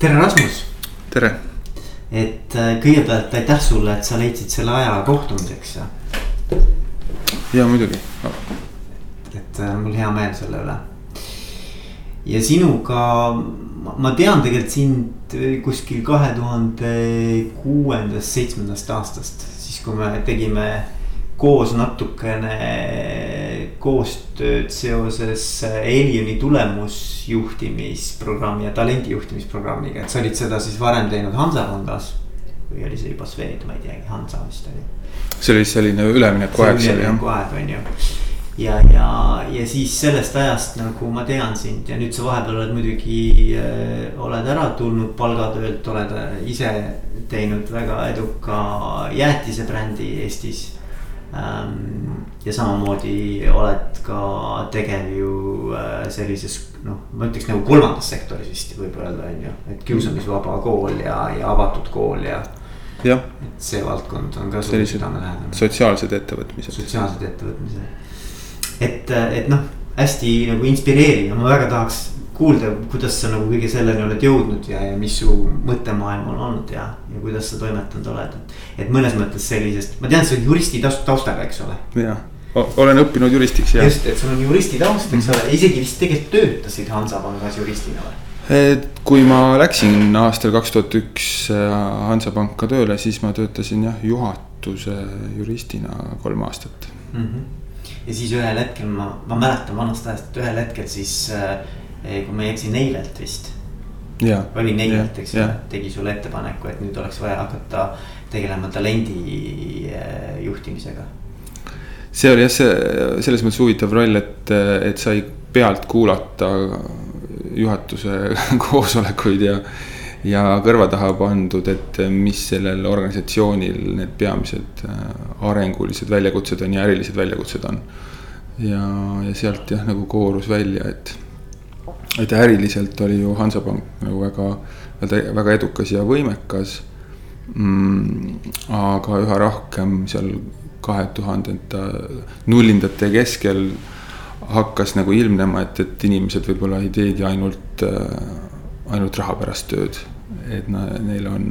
tere, Rasmus. tere. et äh, kõigepealt aitäh sulle, et sa leidsid selle aja kohtumiseks ja. ja muidugi. et äh, mul hea meel selle üle. ja sinuga, ma tean tegelikult sind kuskil kahe tuhande kuuendast, seitsmendast aastast, siis kui me tegime koos natukene koostööd seoses Elioni tulemusjuhtimisprogrammi ja talendijuhtimisprogrammiga, et sa olid seda siis varem teinud Hansapangas. või oli see juba Swed, ma ei teagi, Hansa vist oli. see oli selline üleminekuaeg üleminekuaeg on ju ja, ja, ja siis sellest ajast nagu ma tean sind ja nüüd sa vahepeal oled muidugi äh,, oled ära tulnud palgatöölt, oled ise teinud väga eduka jäätisebrändi Eestis ja samamoodi oled ka tegev ju äh, sellises noh, ma ütleks nagu kolmandas sektoris vist võib öelda, on ju, et kiusamisvaba kool ja, ja avatud kool ja. jah. et see valdkond on ka sulle südamelähedane. sotsiaalsed ettevõtmised. sotsiaalsed ettevõtmised, et, et noh, hästi nagu inspireeriv ja ma väga tahaks kuulda, kuidas sa nagu kõige selleni oled jõudnud ja, ja mis su mõttemaailm on olnud ja, ja kuidas sa toimetanud oled, et. et mõnes mõttes sellisest, ma tean, sa oled juristi taustaga, eks ole. jah, olen õppinud juristiks ja. just, et sul on juristi taust, eks ole, isegi vist tegelikult töötasid Hansapangas juristina või? et kui ma läksin aastal kaks tuhat üks äh, Hansapanka tööle, siis ma töötasin jah, juhatuse juristina kolm aastat mm. -hmm. ja siis ühel hetkel ma, ma mäletan vanast ajast, et ühel hetkel siis äh, kui ma ei eksi, Neivelt vist. oli Neivelt, eks ole, tegi sulle ettepaneku, et nüüd oleks vaja hakata tegelema talendi äh, juhtimisega. see oli jah, see selles mõttes huvitav roll, et, et sai pealt kuulata juhatuse koosolekuid ja ja kõrva taha pandud, et mis sellel organisatsioonil need peamised äh, arengulised väljakutsed on ja ärilised väljakutsed on. ja, ja sealt jah, nagu koorus välja, et et äriliselt oli ju Hansapank nagu väga, väga edukas ja võimekas mm,. aga üha rohkem seal kahe tuhandete nullindate keskel hakkas nagu ilmnema, et, et inimesed võib-olla ei teegi ainult, äh, ainult raha pärast tööd. et nad, neil on,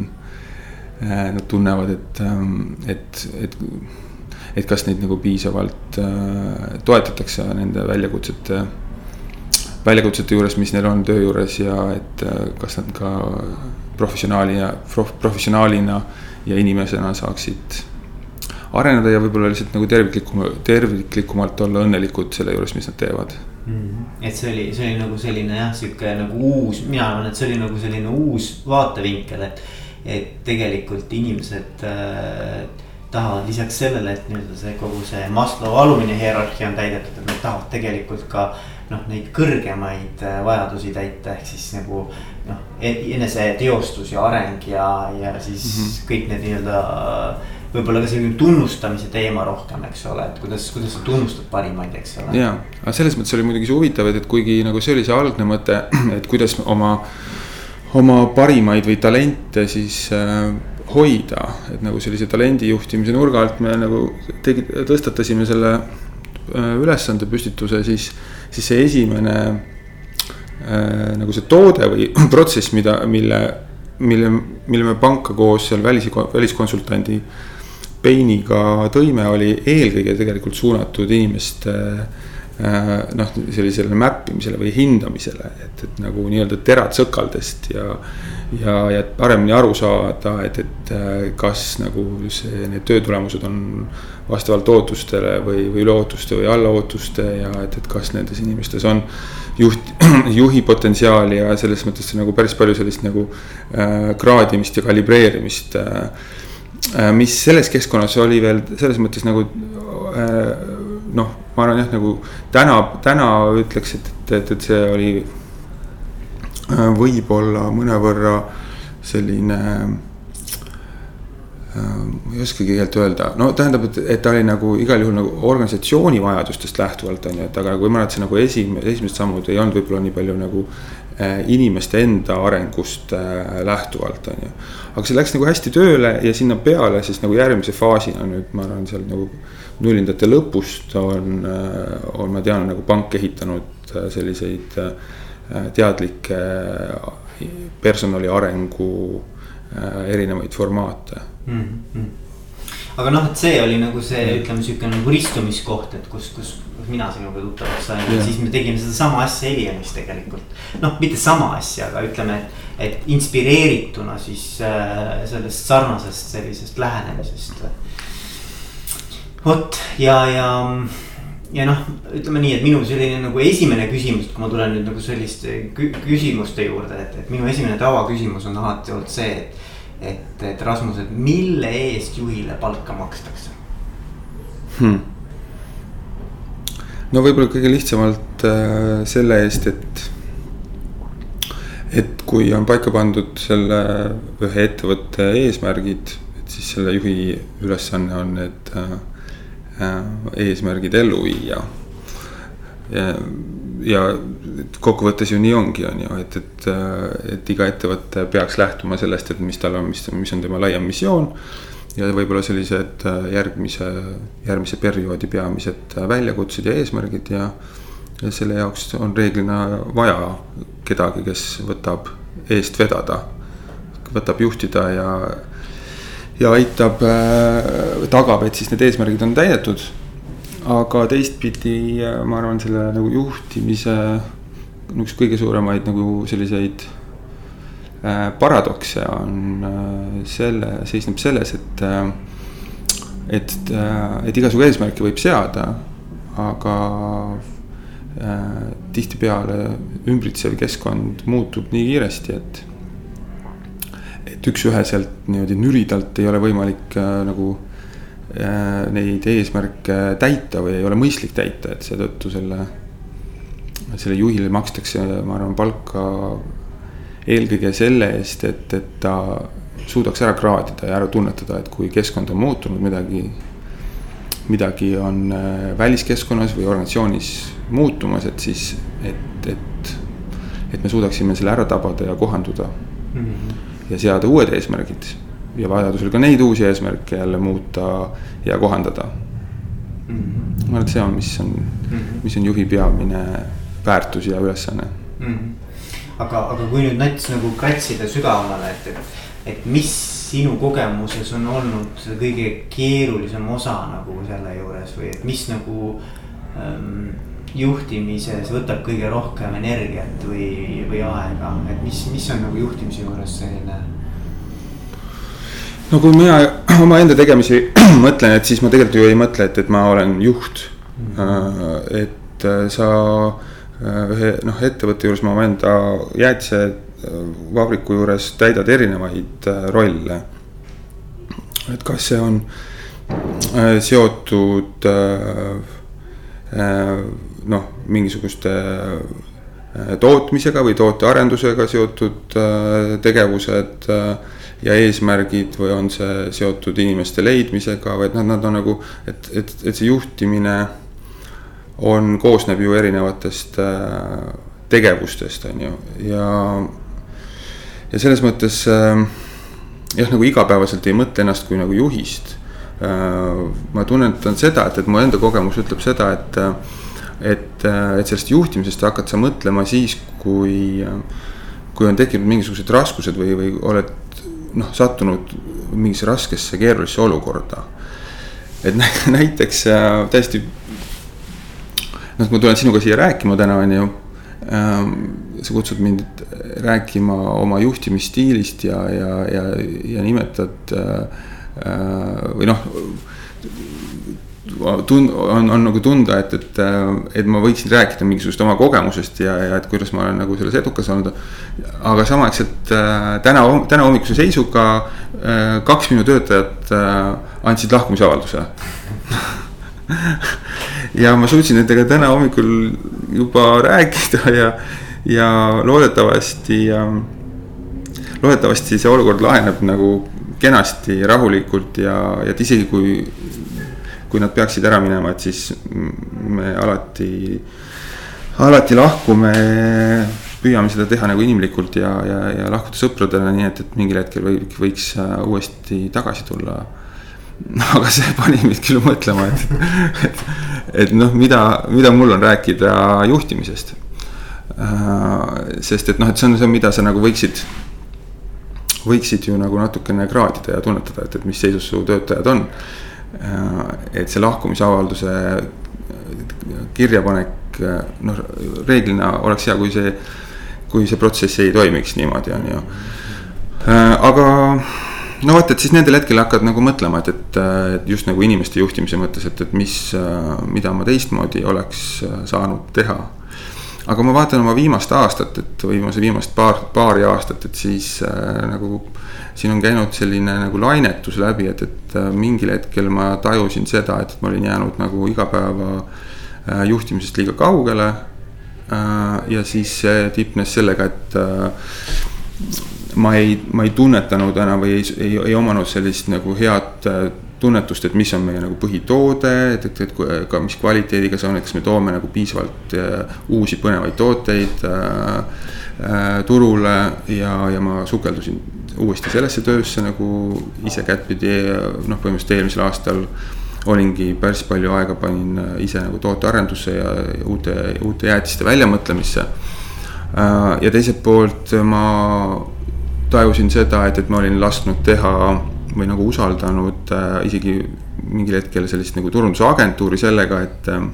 äh, nad tunnevad, et, ähm, et, et, et kas neid nagu piisavalt äh, toetatakse nende väljakutsete väljakutsete juures, mis neil on töö juures ja et äh, kas nad ka professionaalina prof,, professionaalina ja inimesena saaksid areneda ja võib-olla lihtsalt nagu terviklikum, terviklikumalt olla õnnelikud selle juures, mis nad teevad mm. -hmm. et see oli, see oli nagu selline jah, sihuke nagu uus, mina arvan, et see oli nagu selline uus vaatevinkel, et, et tegelikult inimesed äh, tahavad lisaks sellele, et nii-öelda see kogu see Maslow alumine hierarhia on täidetud, et nad tahavad tegelikult ka noh, neid kõrgemaid äh, vajadusi täita, ehk siis nagu noh, e-, eneseteostus ja areng ja, ja siis mm -hmm. kõik need nii-öelda võib-olla ka selline tunnustamise teema rohkem, eks ole, et kuidas, kuidas sa tunnustad parimaid, eks ole. ja, aga selles mõttes oli muidugi see huvitav, et, et kuigi nagu see oli see algne mõte, et kuidas oma, oma parimaid või talente siis äh, hoida, et nagu sellise talendi juhtimise nurga alt me nagu tegi, tõstatasime selle äh, ülesande püstituse, siis see esimene äh, nagu see toode või protsess, mida, mille, mille, mille me panka koos seal välis, väliskonsultandi Peiniga tõime, oli eelkõige tegelikult suunatud inimeste äh, noh, sellisele map imisele või hindamisele, et, et nagu nii-öelda terad sõkaldest ja. Ja, ja paremini aru saada, et, et äh, kas nagu see, need töö tulemused on vastavalt ootustele või, või üle ootuste või alla ootuste ja et, et kas nendes inimestes on juht, juhi potentsiaali ja selles mõttes nagu päris palju sellist nagu äh, kraadimist ja kalibreerimist äh,. äh mis selles keskkonnas oli veel selles mõttes nagu äh, noh, ma arvan jah, nagu täna, täna ütleks, et, et, et, see oli võib-olla mõnevõrra selline äh, Äh, ma ei oskagi tegelikult öelda, no tähendab, et, et ta oli nagu igal juhul nagu organisatsiooni vajadustest lähtuvalt on ju, et aga kui et see nagu esim-, esimesed sammud ei olnud võib-olla nii palju nagu äh, inimeste enda arengust äh, lähtuvalt, on ju. aga see läks nagu hästi tööle ja sinna peale siis nagu järgmise faasina nüüd ma arvan, seal nagu nullindate lõpust on, äh, on, ma tean, nagu pank ehitanud äh, selliseid äh, teadlikke personali arengu äh, erinevaid formaate mm. -hmm. aga noh, et see oli nagu see, ütleme sihuke nagu ristumiskoht, et kus, kus mina sinuga tuttavaks sain yeah., siis me tegime sedasama asja Elianis tegelikult. noh, mitte sama asja, aga ütleme, et, et inspireerituna siis äh, sellest sarnasest sellisest lähenemisest. vot ja, ja ja noh, ütleme nii, et minu selline nagu esimene küsimus, kui ma tulen nüüd nagu selliste küsimuste juurde, et, et minu esimene tavaküsimus on alati olnud see, et. et, et Rasmus, et mille eest juhile palka makstakse hmm.? no võib-olla kõige lihtsamalt äh, selle eest, et. et kui on paika pandud selle ühe ettevõtte eesmärgid, et siis selle juhi ülesanne on need Äh, eesmärgid ellu viia. ja, ja kokkuvõttes ju nii ongi, on ju, et, et, et iga ettevõte peaks lähtuma sellest, et mis tal on, mis, mis on tema laiem missioon. ja võib-olla sellised äh, järgmise, järgmise perioodi peamised väljakutsed ja eesmärgid ja. ja selle jaoks on reeglina vaja kedagi, kes võtab eest vedada, võtab juhtida ja ja aitab, äh, tagab, et siis need eesmärgid on täidetud. aga teistpidi äh, ma arvan, selle nagu juhtimise üks kõige suuremaid nagu selliseid äh, paradokse on selle, seisneb selles, et. et, et igasugu eesmärke võib seada, aga tihtipeale ümbritsev keskkond muutub nii kiiresti, et et üks-üheselt niimoodi nüridalt ei ole võimalik äh, nagu äh, neid eesmärke täita või ei ole mõistlik täita, et seetõttu selle, selle juhile makstakse, ma arvan, palka eelkõige selle eest, et, et ta suudaks ära kraadida ja ära tunnetada, et kui keskkond on muutunud, midagi, midagi on äh, väliskeskkonnas või organisatsioonis muutumas, et siis, et, et, et me suudaksime selle ära tabada ja kohanduda mm. -hmm ja seada uued eesmärgid ja vajadusel ka neid uusi eesmärke jälle muuta ja kohandada mm. -hmm. ma arvan, et see on, mis on mm, -hmm. mis on juhi peamine väärtus ja ülesanne mm. -hmm. aga, aga kui nüüd näiteks nagu kratsida sügavamale, et, et, et mis sinu kogemuses on olnud kõige keerulisem osa nagu selle juures või et mis nagu ähm, juhtimises võtab kõige rohkem energiat või, või aega, et mis, mis on nagu juhtimise juures selline? no kui mina omaenda tegemisi mõtlen, et siis ma tegelikult ju ei mõtle, et, et ma olen juht mm. -hmm. et äh, sa äh, ühe noh, ettevõtte juures ma omaenda jäätisevabriku juures täidad erinevaid rolle. et kas see on seotud noh, mingisuguste äh, tootmisega või tootearendusega seotud äh, tegevused äh, ja eesmärgid või on see seotud inimeste leidmisega või et nad, nad on nagu, et, et, et see juhtimine on, koosneb ju erinevatest tegevustest, on ju, ja. ja selles mõttes jah, nagu igapäevaselt ei mõtle ennast kui nagu juhist. ma tunnetan seda, et, et mu enda kogemus ütleb seda, et et, äh, et sellest juhtimisest hakkad sa mõtlema siis, kui, kui on tekkinud mingisugused raskused või, või oled noh, sattunud mingisse raskesse keerulisse olukorda. et näiteks äh, täiesti noh, ma tulen sinuga siia rääkima täna, on ju ähm,. sa kutsud mind rääkima oma juhtimisstiilist ja, ja, ja, ja nimetad äh, või noh tund-, on, on nagu tunda, et, et, et ma võiksin rääkida mingisugust oma kogemusest ja, ja et kuidas ma olen nagu selles edukas olnud. aga samaaegselt äh, täna, täna hommikuse seisuga äh, kaks minu töötajat äh, andsid lahkumisavalduse ja ma suutsin nendega täna hommikul juba rääkida ja, ja loodetavasti, loodetavasti see olukord laheneb nagu kenasti, rahulikult ja et isegi kui kui nad peaksid ära minema, et siis me alati, alati lahkume. püüame seda teha nagu inimlikult ja, ja, ja lahkuda sõpradele, nii et, et mingil hetkel või, võiks äh, uuesti tagasi tulla. aga see pani mind küll mõtlema, et, et, et noh, mida, mida mul on rääkida juhtimisest sest et noh, et see on see, mida sa nagu võiksid, võiksid ju nagu natukene kraadida ja tunnetada, et, et mis seisus su töötajad on. Et see lahkumisavalduse kirjapanek, noh reeglina oleks hea, kui see, kui see protsess ei toimiks niimoodi, on ju. aga no vot, et siis nendel hetkel hakkad nagu mõtlema, et, et, et just nagu inimeste juhtimise mõttes, et, et mis, mida ma teistmoodi oleks saanud teha. Aga ma vaatan oma viimast aastat, et või viimase viimast paar, paari aastat, et siis äh, nagu. siin on käinud selline nagu lainetus läbi, et, et mingil hetkel ma tajusin seda, et ma olin jäänud nagu igapäeva äh, juhtimisest liiga kaugele äh,. ja siis see tipnes sellega, et äh, ma ei, ma ei tunnetanud enam või ei, ei, ei omanud sellist nagu head äh, tunnetust, et mis on meie nagu põhitoode, et, et, et ka mis kvaliteediga see on, et kas me toome nagu piisavalt äh, uusi põnevaid tooteid äh, äh, turule ja, ja ma sukeldusin uuesti sellesse töösse nagu ise kättpidi, noh, põhimõtteliselt eelmisel aastal olingi päris palju aega panin äh, ise nagu tootearendusse ja uute, uute jäätiste väljamõtlemisse. ja teiselt poolt ma tajusin seda, et, et ma olin lasknud teha või nagu usaldanud äh, isegi mingil hetkel sellist nagu turundusagentuuri sellega, et äh,.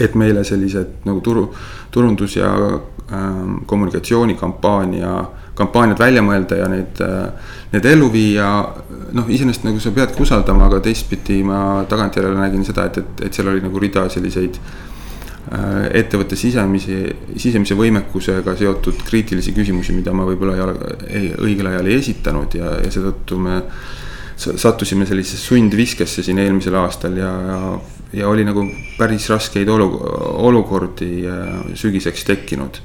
et meile sellised nagu turu, turundus ja äh, kommunikatsioonikampaania, kampaaniad välja mõelda ja neid äh,, need ellu viia. noh, iseenesest nagu sa peadki usaldama, aga teistpidi ma tagantjärele nägin seda, et, et, et seal oli nagu rida selliseid Äh, ettevõtte sisemisi, sisemise võimekusega seotud kriitilisi küsimusi, mida ma võib-olla ei ole, ei, õigel ajal ei esitanud ja, ja seetõttu me sattusime sellisesse sundviskesse siin eelmisel aastal ja, ja, ja oli nagu päris raskeid olu, olukordi äh, sügiseks tekkinud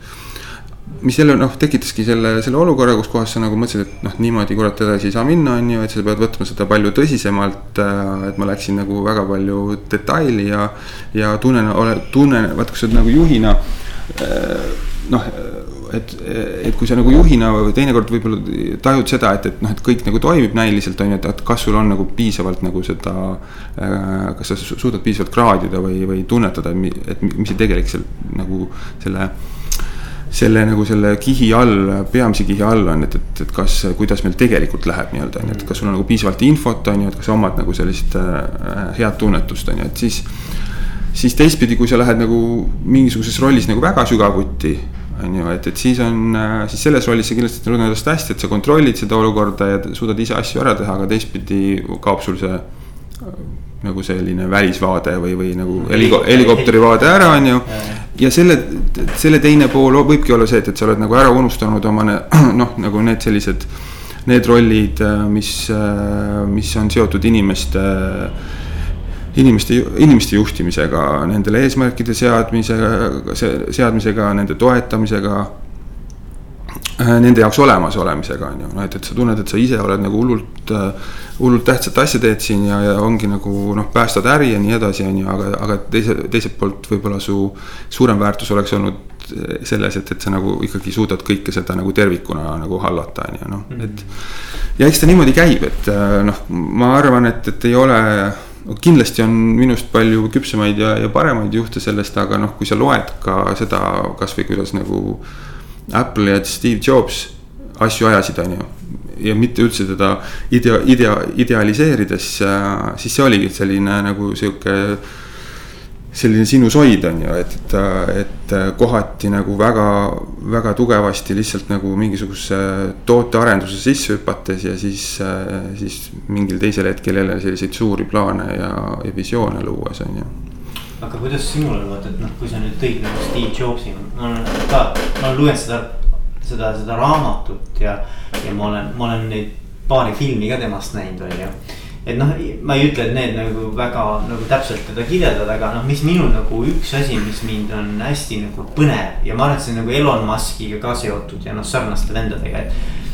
mis jälle noh, tekitaski selle, selle olukorra, kus kohas sa nagu mõtlesid, et noh, niimoodi kurat edasi ei saa minna, on ju, et sa pead võtma seda palju tõsisemalt. Äh, et ma läksin nagu väga palju detaili ja, ja tunnen, tunnen, vaata, kui sa nagu juhina äh, noh, et, et kui sa nagu juhina või teinekord võib-olla tajud seda, et, et noh, et kõik nagu toimib näiliselt on ju, et, et kas sul on nagu piisavalt nagu seda. Äh, kas sa suudad piisavalt kraadida või, või tunnetada, et mis see tegelik seal nagu selle selle nagu selle kihi all, peamise kihi all on, et, et, et kas, kuidas meil tegelikult läheb nii-öelda on ju, et kas sul on nagu piisavalt infot, on ju, et kas sa omad nagu sellist äh, head tunnetust, on ju, et siis. siis teistpidi, kui sa lähed nagu mingisuguses rollis nagu väga sügavuti, on ju, et, et siis on, äh, siis selles rollis sa kindlasti tunned ennast hästi, et sa kontrollid seda olukorda ja suudad ise asju ära teha, aga teistpidi kaob sul see nagu selline välisvaade või, või nagu heliko, helikopteri vaade ära, on ju. ja selle, selle teine pool võibki olla see, et, et sa oled nagu ära unustanud oma noh, nagu need sellised. Need rollid, mis, mis on seotud inimeste, inimeste, inimeste juhtimisega, nendele eesmärkide seadmisega, seadmisega, nende toetamisega nende jaoks olemas olemisega on ju, noh et, et sa tunned, et sa ise oled nagu hullult äh, hullult tähtsat asja teed siin ja, ja ongi nagu noh, päästad äri ja nii edasi, on ju, aga, aga teise, teiselt poolt võib-olla su suurem väärtus oleks olnud selles, et, et sa nagu ikkagi suudad kõike seda nagu tervikuna nagu hallata, on ju, noh, mhm. et. ja eks ta niimoodi käib, et noh, ma arvan, et, et ei ole kindlasti on minust palju küpsemaid ja, ja paremaid juhte sellest, aga noh, kui sa loed ka seda kasvõi kuidas nagu Apple ja Steve Jobs asju ajasid, on ju ja mitte üldse teda idea, idea, idealiseerides, siis see oligi selline nagu sihuke selline sinusoid on ju, et, et, et kohati nagu väga, väga tugevasti lihtsalt nagu mingisuguse tootearenduse sisse hüpates ja siis, siis mingil teisel hetkel jälle selliseid suuri plaane ja, ja visioone luues on ju. Aga kuidas sinul on, vaata, et noh, kui sa nüüd tõid nagu Steve Jobsi, ma olen ka, ma olen lugenud seda seda, seda raamatut ja, ja ma olen, ma olen neid paari filmi ka temast näinud, on ju. et noh, ma ei ütle, et need nagu väga nagu täpselt teda kirjeldada, aga noh, mis minul nagu üks asi, mis mind on hästi nagu põnev ja ma arvan, et see on nagu Elon Musk'iga ka seotud ja noh, sarnaste vendadega, et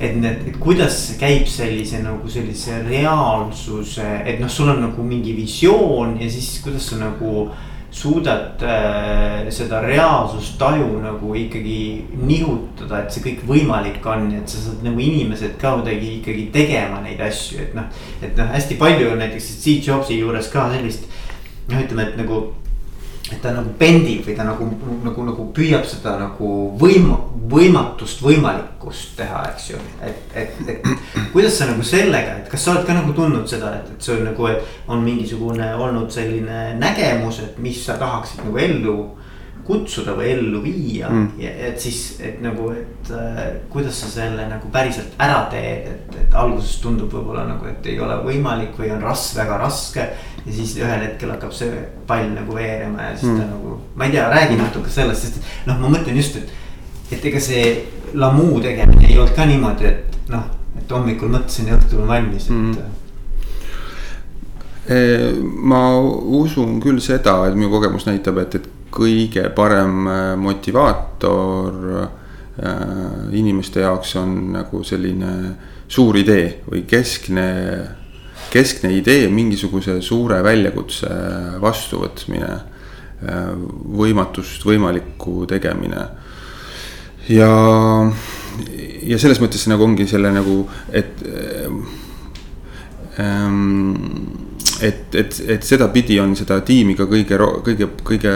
et need, et kuidas käib sellise nagu sellise reaalsuse, et noh, sul on nagu mingi visioon ja siis kuidas sa nagu suudad äh, seda reaalsustaju nagu ikkagi nihutada, et see kõik võimalik on et sa saad nagu inimesed ka kuidagi ikkagi tegema neid asju, et noh. et noh, hästi palju on näiteks Steve Jobsi juures ka sellist noh, ütleme, et nagu et ta nagu bendib või ta nagu, nagu, nagu püüab seda nagu võim-, võimatust võimalikkust teha, eks ju. et, et, et kuidas sa nagu sellega, et kas sa oled ka nagu tundnud seda, et, et on nagu, on mingisugune olnud selline nägemus, et mis sa tahaksid nagu ellu kutsuda või ellu viia mm. ja et siis, et nagu, et äh, kuidas sa selle nagu päriselt ära teed, et, et alguses tundub võib-olla nagu, et ei ole võimalik või on ras-, väga raske. ja siis ühel hetkel hakkab see pall nagu veerema ja siis mm. ta nagu, ma ei tea, räägi natuke sellest, sest noh, ma mõtlen just, et. Et ega see lamuu tegemine ei olnud ka niimoodi, et noh, et hommikul mõtlesin ja õhtul on valmis, et mm ma usun küll seda, et minu kogemus näitab, et, et kõige parem äh, motivaator äh, inimeste jaoks on nagu selline suur idee või keskne, keskne idee, mingisuguse suure väljakutse vastuvõtmine, võimatust võimalikku tegemine. Ja, ja selles mõttes nagu ongi selle nagu, et ähm, et, et, et sedapidi on seda tiimi ka kõige, kõige, kõige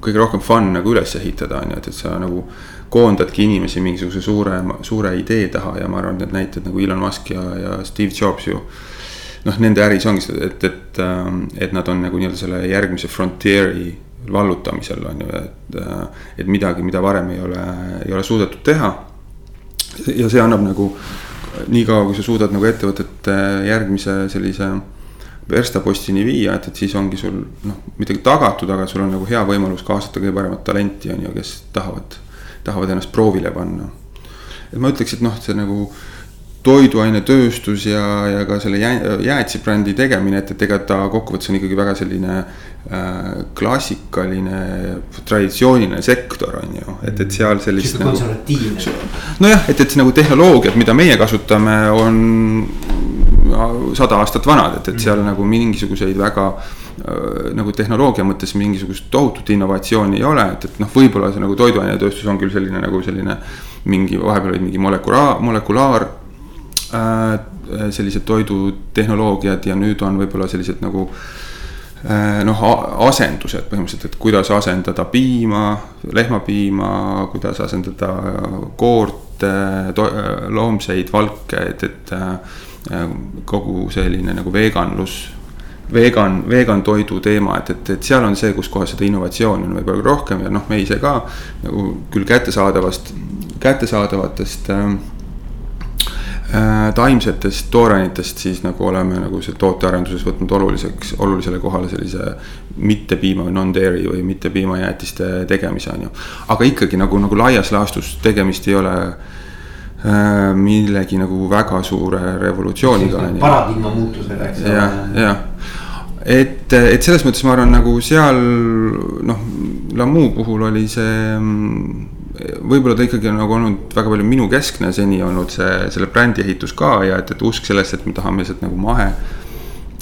kõige rohkem fun nagu üles ehitada, on ju, et, et sa nagu koondadki inimesi mingisuguse suure, suure idee taha ja ma arvan, et need näited nagu Elon Musk ja, ja Steve Jobs ju. noh, nende äris ongi seda, et, et, ähm, et nad on nagu nii-öelda selle järgmise frontier'i vallutamisel on ju, et, äh, et midagi, mida varem ei ole, ei ole suudetud teha. ja see annab nagu niikaua, kui sa suudad nagu ettevõtet järgmise sellise verstapostini viia, et, et siis ongi sul noh, midagi tagatud, aga sul on nagu hea võimalus kaasata kõige paremat talenti, on ju, kes tahavad, tahavad ennast proovile panna. et ma ütleks, et noh, see nagu toiduainetööstus ja, ja ka selle jää, jäätisebrändi tegemine, et, et ega ta kokkuvõttes on ikkagi väga selline äh, klassikaline, traditsiooniline sektor on ju, et, et seal sellist. nagu. konservatiivne. nojah, et, et see nagu tehnoloogiad, mida meie kasutame, on sada aastat vanad, et, et seal mm. nagu mingisuguseid väga äh, nagu tehnoloogia mõttes mingisugust tohutut innovatsiooni ei ole, et, et noh, võib-olla see nagu toiduainetööstus on küll selline nagu selline mingi, vahepeal olid mingi molekulaar, molekulaar äh, sellised toidutehnoloogiad ja nüüd on võib-olla sellised nagu äh, noh, asendused põhimõtteliselt, et kuidas asendada piima, lehmapiima, kuidas asendada koort, äh, loomseid valke, et, et kogu selline nagu veganlus, vegan, vegan toidu teema, et, et, et seal on see, kus kohas seda innovatsiooni on võib-olla rohkem ja noh, me ise ka nagu küll kättesaadavast, kättesaadavatest äh, taimsetest toorainetest siis nagu oleme nagu see tootearenduses võtnud oluliseks, olulisele kohale sellise mitte piima või non-dairy või mitte piimajäätiste tegemise on ju. aga ikkagi nagu, nagu laias laastus tegemist ei ole Äh, millegi nagu väga suure revolutsiooniga. paradigma muutusega, eks ole. jah, jah, et, et selles mõttes ma arvan, nagu seal noh, Lamu puhul oli see. Võib-olla ta ikkagi on nagu olnud väga palju minu keskne seni olnud see, selle brändi ehitus ka ja et, et usk sellesse, et me tahame lihtsalt nagu mahe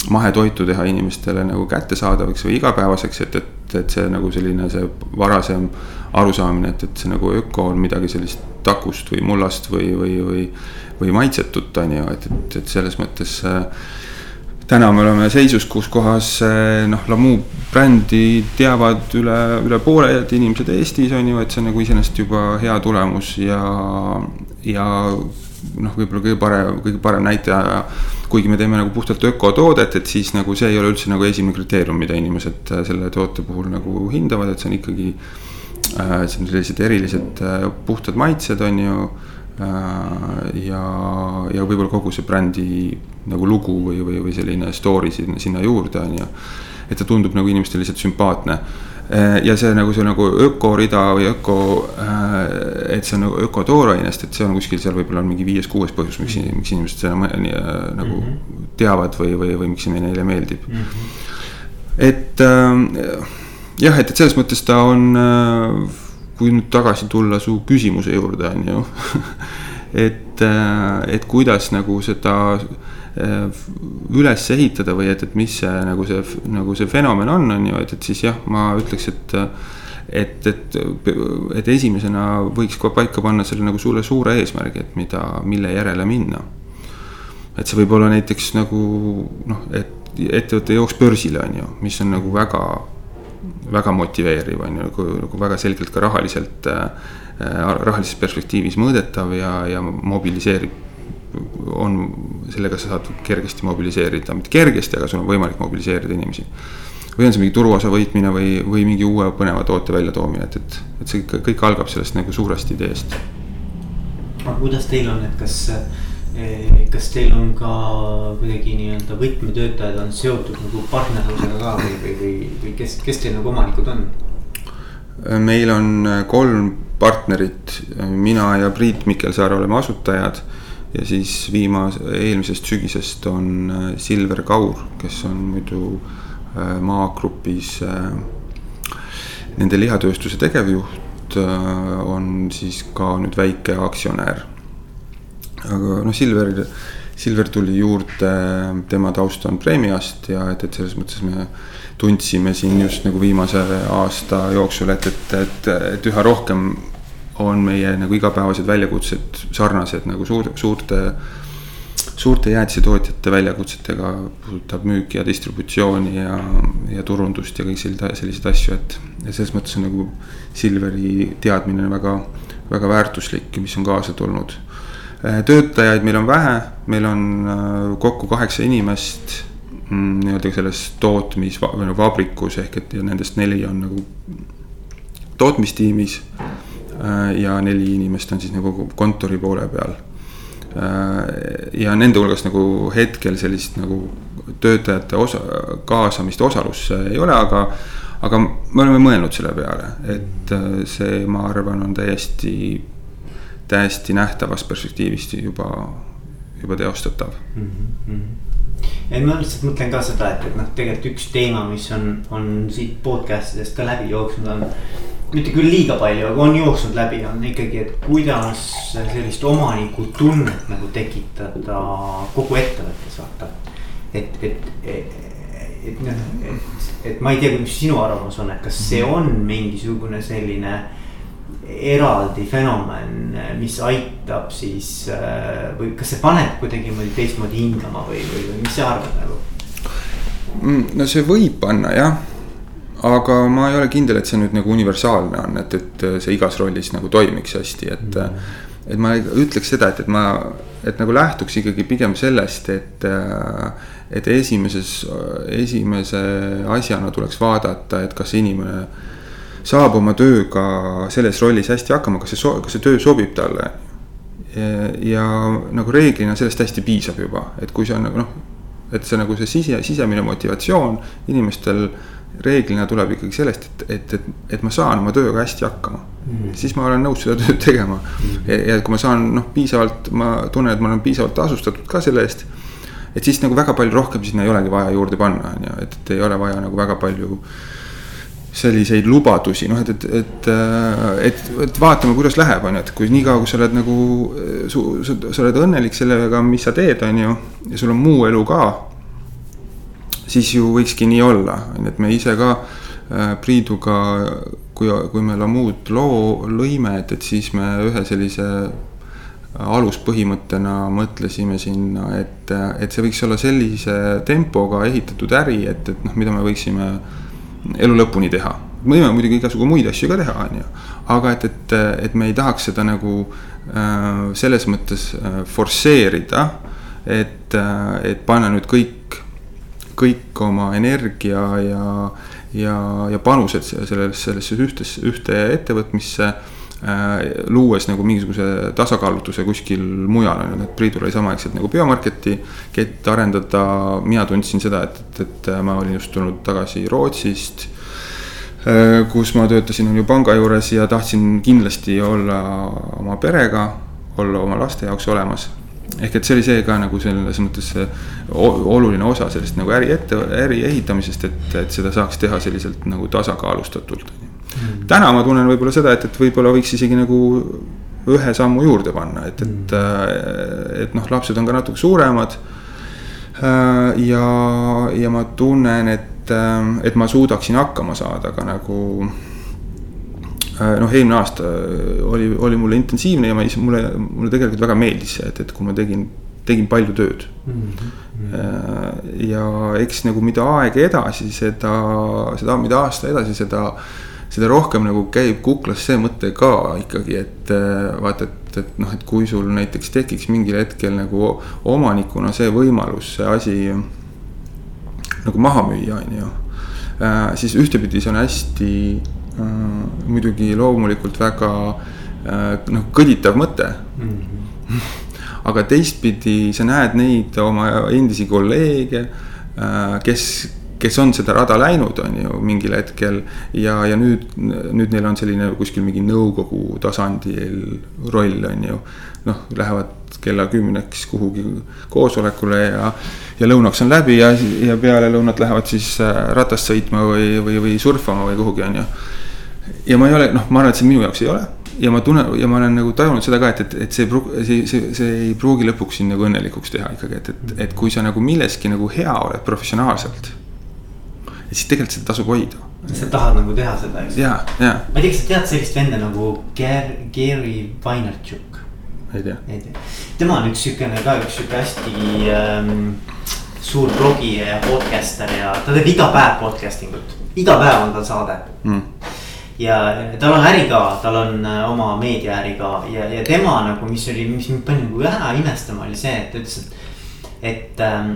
mahetoitu teha inimestele nagu kättesaadavaks või igapäevaseks, et, et, et see nagu selline see varasem arusaamine, et, et see nagu öko on midagi sellist takust või mullast või, või, või, või maitsetut, on ju, et, et, et selles mõttes äh, täna me oleme seisus, kus kohas äh, noh, Lamu brändi teavad üle, üle pooled inimesed Eestis on ju, et see on nagu iseenesest juba hea tulemus ja, ja noh, võib-olla kõige parem, kõige parem näitaja. kuigi me teeme nagu puhtalt ökotoodet, et siis nagu see ei ole üldse nagu esimene kriteerium, mida inimesed äh, selle toote puhul nagu hindavad, et see on ikkagi äh,. sellised erilised äh, puhtad maitsed, on ju äh,. ja, ja võib-olla kogu see brändi nagu lugu või, või, või selline story sinna, sinna juurde, on ju. et ta tundub nagu inimestele lihtsalt sümpaatne Äh, ja see nagu see nagu ökorida või öko, äh, et see on nagu ökotoorainest, et see on kuskil seal võib-olla on mingi viies-kuues põhjus, miks, miks inimesed seda nii, äh, nagu mm -hmm. teavad või, või, või miks see neile meeldib mm. -hmm. et äh, jah, et, et selles mõttes ta on, kui nüüd tagasi tulla su küsimuse juurde, on ju et, et kuidas nagu seda Äh, üles ehitada või et, et mis see nagu see, nagu see fenomen on, on ju, et, et siis jah, ma ütleks, et. et, et, et esimesena võiks ka paika panna selle nagu suure, suure eesmärgi, et mida, mille järele minna. et see võib olla näiteks nagu noh, et ettevõte jooks börsile, on ju, mis on nagu väga väga motiveeriv on ju, nagu, nagu väga selgelt ka rahaliselt äh,, rahalises perspektiivis mõõdetav ja, ja mobiliseerib. On, sellega sa saad kergesti mobiliseerida, mitte kergesti, aga sul on võimalik mobiliseerida inimesi. või on see mingi turuosa võitmine või, või mingi uue põneva toote väljatoomine, et, et, et see kõik, kõik algab sellest nagu suurest ideest. aga kuidas teil on, et kas Eh, kas teil on ka kuidagi nii-öelda võtmetöötajad on seotud nagu partnerlusega ka või, või, või, või kes, kes teil nagu omanikud on? meil on kolm partnerit, mina ja Priit Mikkelsaar oleme asutajad. Ja siis viimase, eelmisest sügisest on äh, Silver Kaur, kes on muidu äh, maagrupis äh, nende lihatööstuse tegevjuht, on siis ka nüüd väike aktsionär. Aga noh, Silver, Silver tuli juurde, tema taust on Premiast ja et, et selles mõttes me tundsime siin just nagu viimase aasta jooksul, et, et, et, et üha rohkem on meie nagu igapäevased väljakutsed sarnased nagu suur, suurte, suurte jäätisetootjate väljakutsetega, puudutab müüki ja distributsiooni ja, ja turundust ja kõik selliseid asju, et. ja selles mõttes on nagu Silveri teadmine väga, väga väärtuslik, mis on kaasa tulnud Äh, töötajaid meil on vähe, meil on äh, kokku kaheksa inimest mm, nii-öelda selles tootmis või no vabrikus ehk et ja nendest neli on nagu tootmistiimis. Äh, ja neli inimest on siis nagu kontori poole peal. ja nende hulgas nagu hetkel sellist nagu töötajate osa, kaasamist osalusse ei ole, aga aga me oleme mõelnud selle peale, et see, ma arvan, on täiesti täiesti nähtavast perspektiivist juba, juba teostatav mm. -hmm. et ma lihtsalt mõtlen ka seda, et, et noh, tegelikult üks teema, mis on, on siit podcast idest ka läbi jooksnud, on. Mitte küll liiga palju, aga on jooksnud läbi, on ikkagi, et kuidas sellist omanikutunnet nagu tekitada kogu ettevõttes, vaata. et, et, et, et noh, et, et ma ei tea, mis sinu arvamus on, et kas see on mingisugune selline eraldi fenomen, mis aitab siis või kas see paneb kuidagimoodi teistmoodi hingama või, või, või mis sa arvad nagu? Mm, no see võib panna jah, aga ma ei ole kindel, et see nüüd nagu universaalne on, et, et see igas rollis nagu toimiks hästi, et mm. -hmm. et ma ütleks seda, et, et ma, et nagu lähtuks ikkagi pigem sellest, et et esimeses, esimese asjana tuleks vaadata, et kas inimene saab oma tööga selles rollis hästi hakkama, kas see, kas see töö sobib talle. ja, ja nagu reeglina sellest hästi piisab juba, et kui see on nagu noh, et see nagu see sise, sisemine motivatsioon inimestel reeglina tuleb ikkagi sellest, et, et, et, et ma saan oma tööga hästi hakkama mm. -hmm. siis ma olen nõus seda tööd tegema mm. -hmm. ja, ja kui ma saan noh, piisavalt, ma tunnen, et ma olen piisavalt tasustatud ka selle eest. et siis nagu väga palju rohkem sinna ei olegi vaja juurde panna, on ju, et, et ei ole vaja nagu väga palju äh, selliseid lubadusi, noh, et, et, et, et, et vaatame, kuidas läheb, on ju, et kui niikaua, kui sa oled nagu, sa, sa oled õnnelik sellega, mis sa teed, on ju, ja sul on muu elu ka. Siis ju võikski nii olla, on ju, et me ise ka äh, Priiduga, kui, kui me Lamuud loo lõime, et, et siis me ühe sellise aluspõhimõttena mõtlesime sinna, et, et see võiks olla sellise tempoga ehitatud äri, et, et noh, mida me võiksime elu lõpuni teha. me võime muidugi igasugu muid asju ka teha, on ju. aga et, et, et me ei tahaks seda nagu äh, selles mõttes äh, forsseerida. et äh,, et panna nüüd kõik, kõik oma energia ja, ja, ja panused sellesse, sellesse ühtesse, ühte ettevõtmisse äh, luues nagu mingisuguse tasakaalutuse kuskil mujal on ju, et Priidul oli samaaegselt nagu biomarketi kett arendada. mina tundsin seda, et, et, et ma olin just tulnud tagasi Rootsist äh, kus ma töötasin on ju panga juures ja tahtsin kindlasti olla oma perega, olla oma laste jaoks olemas. Ehk et see oli see ka nagu selles mõttes oluline osa sellest nagu äri ette, äri ehitamisest, et, et seda saaks teha selliselt nagu tasakaalustatult mm.. täna ma tunnen võib-olla seda, et, et võib-olla võiks isegi nagu ühe sammu juurde panna, et, et mm., et noh, lapsed on ka natuke suuremad. Äh, ja, ja ma tunnen, et, äh, et ma suudaksin hakkama saada ka nagu noh, eelmine aasta oli, oli mulle intensiivne ja ma ise, mulle, mulle tegelikult väga meeldis see, et, et kui ma tegin tegin palju tööd mm. -hmm. ja eks nagu mida aeg edasi, seda, seda, mida aasta edasi, seda, seda rohkem nagu käib kuklas see mõte ka ikkagi, et äh, vaata, et, et noh, et kui sul näiteks tekiks mingil hetkel nagu omanikuna see võimalus, see asi nagu maha müüa, on ju. Äh, siis ühtepidi see on hästi äh, muidugi loomulikult väga noh, kõditav mõte mm. -hmm aga teistpidi sa näed neid oma endisi kolleege, äh, kes, kes on seda rada läinud, on ju, mingil hetkel. ja, ja nüüd, nüüd neil on selline kuskil mingi nõukogu tasandil roll, on ju. noh, lähevad kella kümneks kuhugi koosolekule ja, ja lõunaks on läbi ja, ja peale lõunat lähevad siis äh, ratast sõitma või, või, või surfama või kuhugi, on ju. Ja ma ei ole, noh, ma arvan, et see minu jaoks ei ole ja ma tunnen ja ma olen nagu tajunud seda ka, et, et, et see, see, see, see ei pruugi lõpuks sind nagu õnnelikuks teha ikkagi, et, et, et kui sa nagu milleski nagu hea oled professionaalselt. et siis tegelikult seda tasub hoida. sa tahad nagu teha seda, eks. ja, ja. ma ei tea, kas sa tead sellist venda nagu Ger-, Gary Vaynerchuk? ei tea. ei tea, tema on üks siukene ka üks sihuke hästi ähm, suur blogija ja podcaster ja ta teeb iga päev podcasting ut, iga päev on tal saade mm ja tal on äri ka, tal on äh, oma meediaäri ka ja, ja tema nagu, mis oli, mis mind pani nagu ära imestama, oli see, et ta ütles, et, et ähm,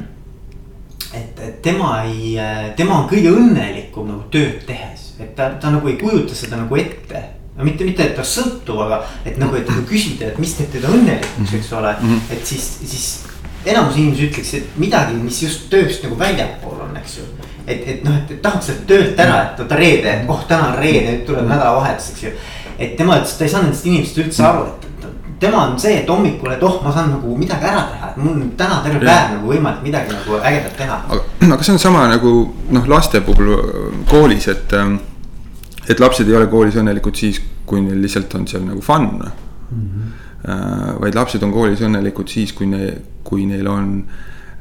et, et tema ei, äh, tema on kõige õnnelikum nagu tööd tehes, et ta, ta nagu ei kujuta seda nagu ette. no mitte, mitte, et ta sõltub, aga et nagu, et kui küsida, et mis teeb teda õnnelikuks, eks ole. Mm, -hmm. et siis, siis enamus inimesi ütleks, et midagi, mis just tööst nagu väljapool on, eks ju et, et noh, et tahaks sealt töölt ära, et vaata reede, oh, täna on reede, nüüd tuleb nädalavahetus, eks ju. et tema ütles, et ta ei saanud nendest inimestest üldse aru, et tema on see, et hommikul, et oh, ma saan nagu midagi ära teha, et mul täna terve päev nagu võimalik midagi nagu ägedat teha. aga, see on sama nagu noh, laste puhul koolis, et. Ähm, et lapsed ei ole koolis õnnelikud siis, kui neil lihtsalt on seal nagu fun mm. -hmm. vaid lapsed on koolis õnnelikud siis, kui ne-, kui neil on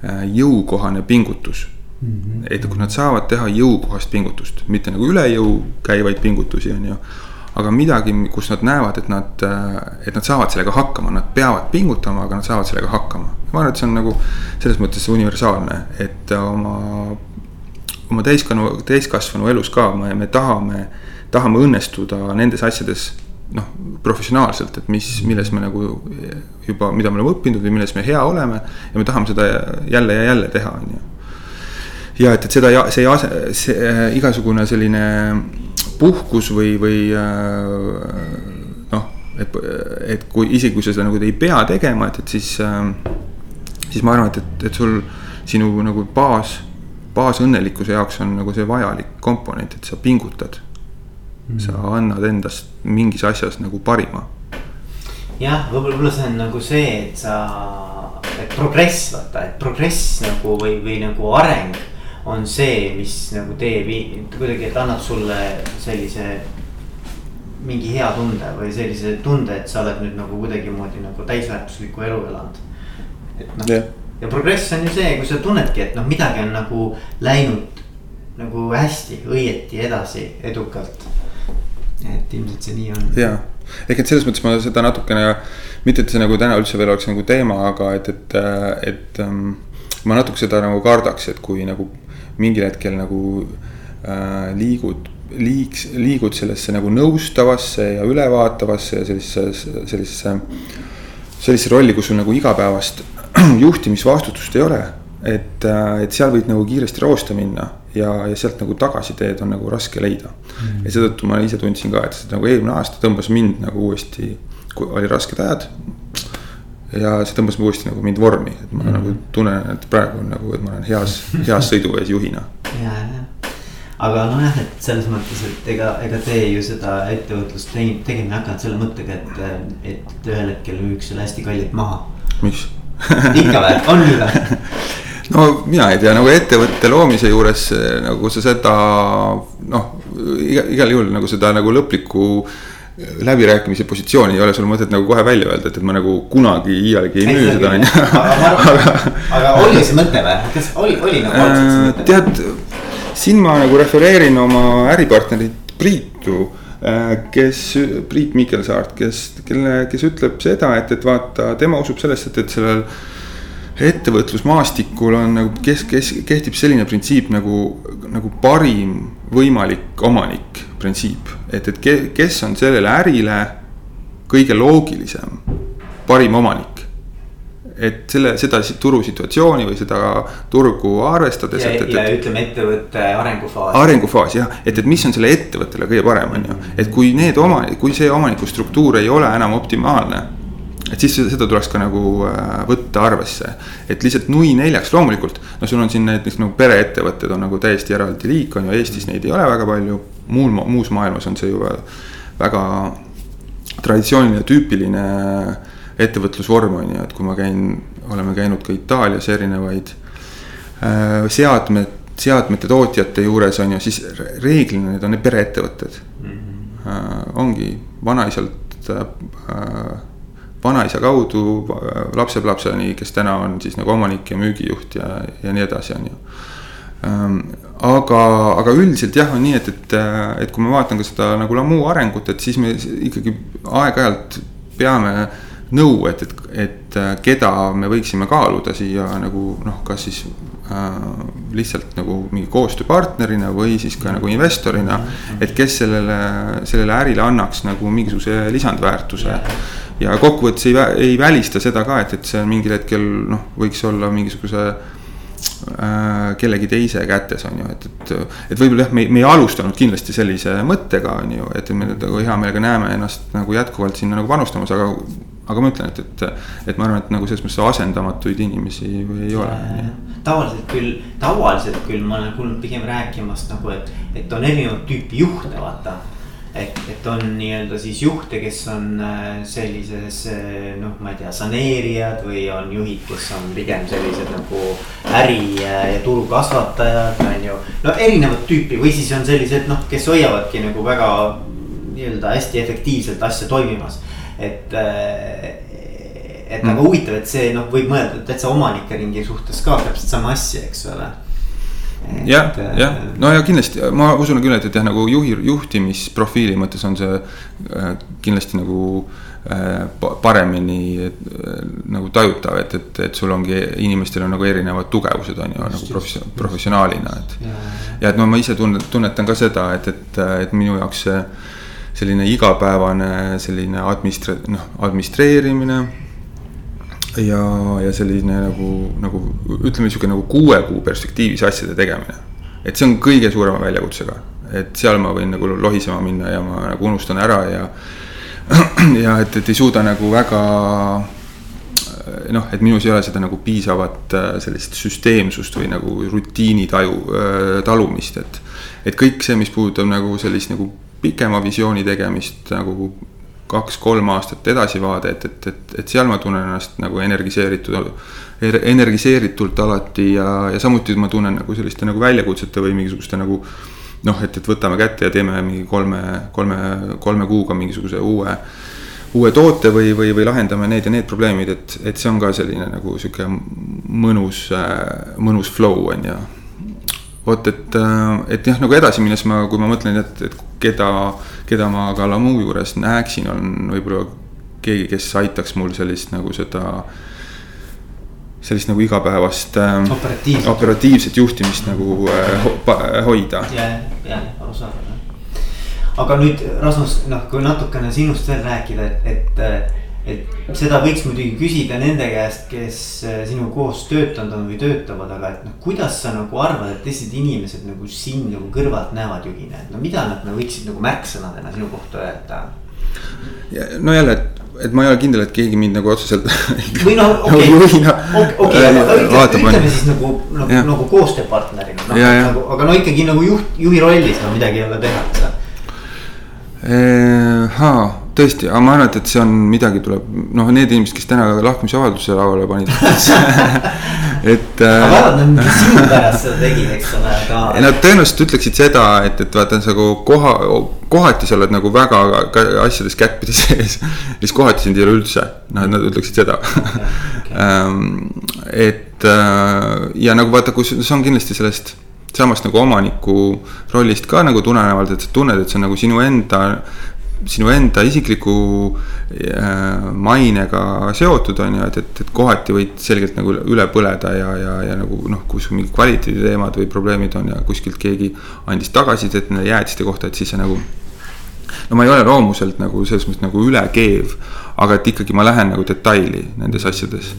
äh, jõukohane pingutus Mm -hmm. et kui nad saavad teha jõukohast pingutust, mitte nagu üle jõu käivaid pingutusi, on ju. aga midagi, kus nad näevad, et nad, et nad saavad sellega hakkama, nad peavad pingutama, aga nad saavad sellega hakkama. ma arvan, et see on nagu selles mõttes universaalne, et oma, oma täiskasvanu, täiskasvanu elus ka me, me tahame, tahame õnnestuda nendes asjades noh, professionaalselt, et mis, milles me nagu juba, mida me oleme õppinud või milles me hea oleme. ja me tahame seda jälle ja jälle teha, on ju ja et, et seda, see, see äh, igasugune selline puhkus või, või äh, noh, et, et kui isegi kui sa seda nagu ei pea tegema, et, et siis, äh, siis ma arvan, et, et, et sul sinu nagu baas, baasõnnelikkuse jaoks on nagu see vajalik komponent, et sa pingutad mm.. sa annad endast mingis asjas nagu parima. jah, võib-olla, võib-olla see on nagu see, et sa, et progress vaata, et progress nagu või, või nagu areng on see, mis nagu teeb kuidagi, et annab sulle sellise mingi hea tunde või sellise tunde, et sa oled nüüd nagu kuidagimoodi nagu täisväärtuslikku elu elanud. et noh yeah., ja progress on ju see, kui sa tunnedki, et noh, midagi on nagu läinud nagu hästi, õieti edasi, edukalt. et ilmselt see nii on. ja, ehk et selles mõttes ma seda natukene, mitte et see nagu täna üldse veel oleks nagu teema, aga et, et, et ähm, ma natuke seda nagu kardaks, et kui nagu mingil hetkel nagu äh, liigud, liiks, liigud sellesse nagu nõustavasse ja ülevaatavasse ja sellisesse, sellisesse. sellisesse rolli, kus sul nagu igapäevast juhtimisvastutust ei ole. et, äh, et seal võid nagu kiiresti roosta minna ja, ja sealt nagu tagasiteed on nagu raske leida mm.. ja seetõttu ma ise tundsin ka, et nagu eelmine aasta tõmbas mind nagu uuesti, kui oli rasked ajad ja see tõmbas uuesti nagu mind vormi, et ma mm. nagu tunnen, et praegu on nagu, et ma olen heas, heas sõiduvees juhina. ja, ja, aga nojah, et selles mõttes, et ega, ega teie ju seda ettevõtlust tegema ei hakanud selle mõttega, et, et ühel hetkel müüks selle hästi kallilt maha. miks ikka või, on nii või? no mina ei tea, nagu ettevõtte loomise juures nagu sa seda noh, igal juhul nagu seda nagu lõplikku läbirääkimise positsiooni ei ole sul mõtet nagu kohe välja öelda, et, et ma nagu kunagi iialgi ei müü seda on ju. aga, aga oli see mõte või, kas oli, oli nagu algselt see mõte? tead, siin ma nagu refereerin oma äripartnerit Priitu äh, kes, Priit Mikelsaart, kes, kelle, kes ütleb seda, et, et vaata, tema usub sellesse, et, et sellel ettevõtlusmaastikul on nagu, kes, kes kehtib selline printsiip nagu, nagu parim võimalik omanik printsiip. et, et ke, kes on sellele ärile kõige loogilisem, parim omanik et selle, seda turusituatsiooni või seda turgu arvestades. ja, et, et, ja ütleme ettevõtte arengufaas. arengufaas jah, et, et mis on selle ettevõttele kõige parem, on ju, et kui need oma, kui see omaniku struktuur ei ole enam optimaalne et siis seda tuleks ka nagu äh, võtta arvesse, et lihtsalt nui neljaks, loomulikult. no sul on siin näiteks nagu pereettevõtted on nagu täiesti eraldi liik on ju, Eestis neid ei ole väga palju. muul, muus maailmas on see ju väga traditsiooniline, tüüpiline ettevõtlusvorm on ju, et kui ma käin, oleme käinud ka Itaalias erinevaid äh, seadmed, seadmete tootjate juures on ju, siis reeglina need on need pereettevõtted mm. -hmm. Äh, ongi vanaisalt äh, vanaisa kaudu lapsepõlveni, kes täna on siis nagu omanik ja müügijuht ja, ja nii edasi, on ju. Ähm, aga, aga üldiselt jah, on nii, et, et, et kui ma vaatan ka seda nagu Lamu arengut, et siis me ikkagi aeg-ajalt peame nõu, et, et, et keda me võiksime kaaluda siia nagu noh, kas siis äh, lihtsalt nagu mingi koostööpartnerina või siis ka nagu investorina. et kes sellele, sellele ärile annaks nagu mingisuguse lisandväärtuse ja kokkuvõttes ei, ei välista seda ka, et, et see mingil hetkel noh, võiks olla mingisuguse äh, kellegi teise kätes on ju, et, et. et võib-olla jah, me, me ei alustanud kindlasti sellise mõttega on ju, et me nagu hea meelega näeme ennast nagu jätkuvalt sinna nagu panustamas, aga. aga ma ütlen, et, et, et ma arvan, et nagu selles mõttes asendamatuid inimesi ei ole. tavaliselt küll, tavaliselt küll ma olen kuulnud pigem rääkimas nagu, et, et on erinevat tüüpi juhte, vaata et, et on nii-öelda siis juhte, kes on äh, sellises äh, noh, ma ei tea, saneerijad või on juhid, kes on pigem sellised nagu äri ja turu kasvatajad, on ju. no erinevat tüüpi või siis on sellised noh, kes hoiavadki nagu väga nii-öelda hästi efektiivselt asja toimimas, et äh, et mm. aga huvitav, et see noh, võib mõelda täitsa omanike ringi suhtes ka täpselt sama asja, eks ole jah, jah, no ja kindlasti ma usun küll, et, et jah, nagu juhi, juhtimisprofiili mõttes on see äh, kindlasti nagu äh, paremini äh, nagu tajutav, et, et, et sul ongi, inimestel on nagu erinevad tugevused, on ju, nagu profession-, professionaalina, et. ja et no ma ise tunnet-, tunnetan ka seda, et, et, et minu jaoks see selline igapäevane selline administra-, noh, administreerimine ja, ja selline nagu, nagu ütleme, sihuke nagu kuue kuu perspektiivis asjade tegemine. et see on kõige suurema väljakutsega, et seal ma võin nagu lohisema minna ja ma nagu unustan ära ja. ja et, et ei suuda nagu väga noh, et minus ei ole seda nagu piisavat äh, sellist süsteemsust või nagu rutiini taju, äh, talumist, et. et kõik see, mis puudutab nagu sellist nagu pikema visiooni tegemist nagu kaks-kolm aastat edasivaade, et, et, et, et seal ma tunnen ennast nagu energiseeritud, energiseeritult alati ja, ja samuti ma tunnen nagu selliste nagu väljakutsete või mingisuguste nagu noh, et, et võtame kätte ja teeme mingi kolme, kolme, kolme kuuga mingisuguse uue, uue toote või, või, või lahendame need ja need probleemid, et, et see on ka selline nagu sihuke mõnus, mõnus flow on ju. Vot, et, et jah, nagu edasi minnes ma, kui ma mõtlen, et, et keda keda ma ka Lamu juures näeksin, on võib-olla keegi, kes aitaks mul sellist nagu seda. sellist nagu igapäevast äh, operatiivset, operatiivset juhtimist nagu äh, ho hoida. ja, ja arusaadav aga nüüd Rasmus, noh, kui natukene sinust veel rääkida, et, et et seda võiks muidugi küsida nende käest, kes äh, sinuga koos töötanud on või töötavad, aga et noh, kuidas sa nagu arvad, et teised inimesed nagu sind nagu kõrvalt näevad juhina, et no mida nad nagu võiksid nagu märksõnadena sinu kohta öelda? no jälle, et, et ma ei ole kindel, et keegi mind nagu otseselt. või no okei okay, okay, aga ütleme, ütleme siis nagu, nagu, nagu koostööpartnerina, noh nagu, aga no ikkagi nagu juht, juhi rollis, no midagi ei ole teha, eks ole. Tõesti, aga ma arvan, et, et see on midagi tuleb, noh, need inimesed, kes täna lahkumisavalduse lauale panid et. aga äh, vaevalt nad sinu pärast seda tegid, eks ole, aga. Nad tõenäoliselt ütleksid seda, et, et vaata, nagu koha, kohati sa oled nagu väga asjades kättpidi sees. siis kohati sind ei ole üldse, noh, nad ütleksid seda okay,. Et äh, ja nagu vaata, kus see on kindlasti sellest samast nagu omaniku rollist ka nagu tulenevalt, et sa tunned, et see on nagu sinu enda sinu enda isikliku äh, mainega seotud, on ju, et, et, et kohati võid selgelt nagu üle põleda ja, ja, ja nagu noh, kus mingid kvaliteediteemad või probleemid on ja kuskilt keegi andis tagasisidet nende jäätiste kohta, et siis sa nagu no ma ei ole loomuselt nagu selles mõttes nagu ülekeev, aga et ikkagi ma lähen nagu detaili nendes asjades.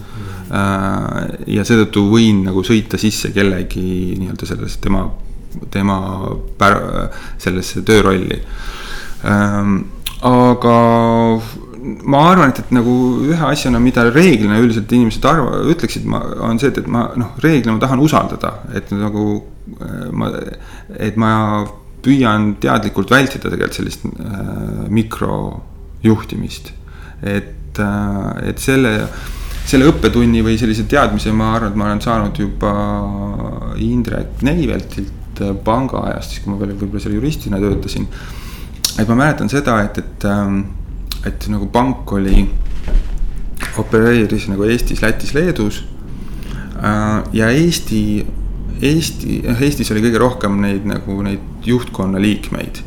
Äh, ja seetõttu võin nagu sõita sisse kellegi nii-öelda selles tema, tema pär-, sellesse töörolli. Ähm, aga ma arvan, et, et nagu ühe asjana, mida reeglina üldiselt inimesed arva-, ütleksid, ma, on see, et, et ma noh, reeglina ma tahan usaldada, et nagu äh, ma, et ma püüan teadlikult vältida tegelikult sellist äh, mikrojuhtimist. et äh,, et selle, selle õppetunni või sellise teadmise, ma arvan, et ma olen saanud juba Indrek Neiveltilt panga ajast, siis kui ma veel võib-olla seal juristina töötasin. Et ma mäletan seda, et, et, äh, et nagu pank oli, opereeris nagu Eestis, Lätis, Leedus äh, ja Eesti Eesti, noh Eestis oli kõige rohkem neid nagu neid juhtkonna liikmeid.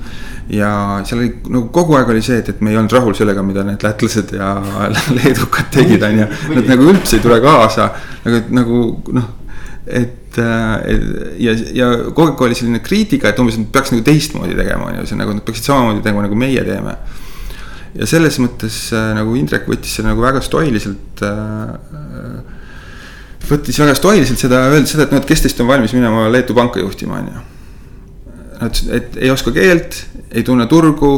ja seal oli nagu kogu aeg oli see, et, et me ei olnud rahul sellega, mida need lätlased ja leedukad tegid, on ju. Nad nagu üldse ei tule kaasa, nagu, nagu noh, et ja, ja kogu aeg oli selline kriitika, et umbes, et peaks nagu teistmoodi tegema, on ju, see nagu nad peaksid samamoodi tegema, nagu meie teeme ja selles mõttes nagu Indrek võttis selle nagu väga stoiliselt äh, võttis väga stoiliselt seda, öeldes seda, et noh, et kes teist on valmis minema Leetu panka juhtima, on ju. Nad ütlesid, et ei oska keelt, ei tunne turgu.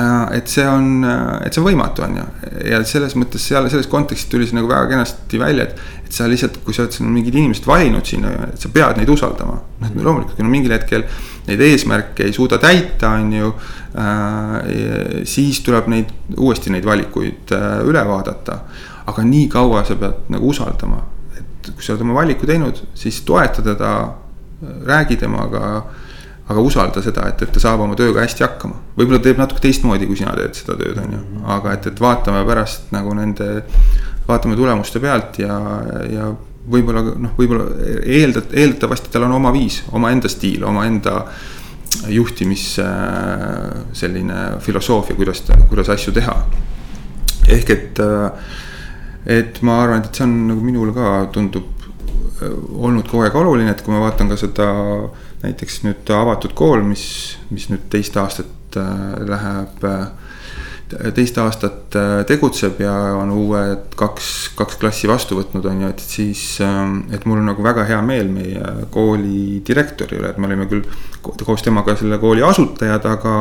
Äh, et see on, äh, et see on võimatu, on ju, ja selles mõttes seal selles kontekstis tuli see nagu väga kenasti välja, et. et sa lihtsalt, kui sa oled siin mingid inimesed valinud sinna, et sa pead neid usaldama. noh, loomulikult, kui no mingil hetkel neid eesmärke ei suuda täita, on ju äh,. siis tuleb neid uuesti neid valikuid äh, üle vaadata aga nii kaua sa pead nagu usaldama, et kui sa oled oma valiku teinud, siis toeta teda, räägi temaga. Aga usalda seda, et, et ta saab oma tööga hästi hakkama, võib-olla teeb natuke teistmoodi, kui sina teed seda tööd, on ju, aga et, et vaatame pärast nagu nende. vaatame tulemuste pealt ja, ja võib-olla noh, võib-olla eeldat-, eeldatavasti tal on oma viis, omaenda stiil, omaenda juhtimis selline filosoofia, kuidas, kuidas asju teha. ehk et äh, et ma arvan, et see on nagu minule ka tundub äh, olnud kogu aeg oluline, et kui ma vaatan ka seda näiteks nüüd avatud kool, mis, mis nüüd teist aastat äh, läheb äh, teist aastat tegutseb ja on uued kaks, kaks klassi vastu võtnud, on ju, et siis. et mul on nagu väga hea meel meie kooli direktori üle, et me olime küll koos temaga selle kooli asutajad, aga.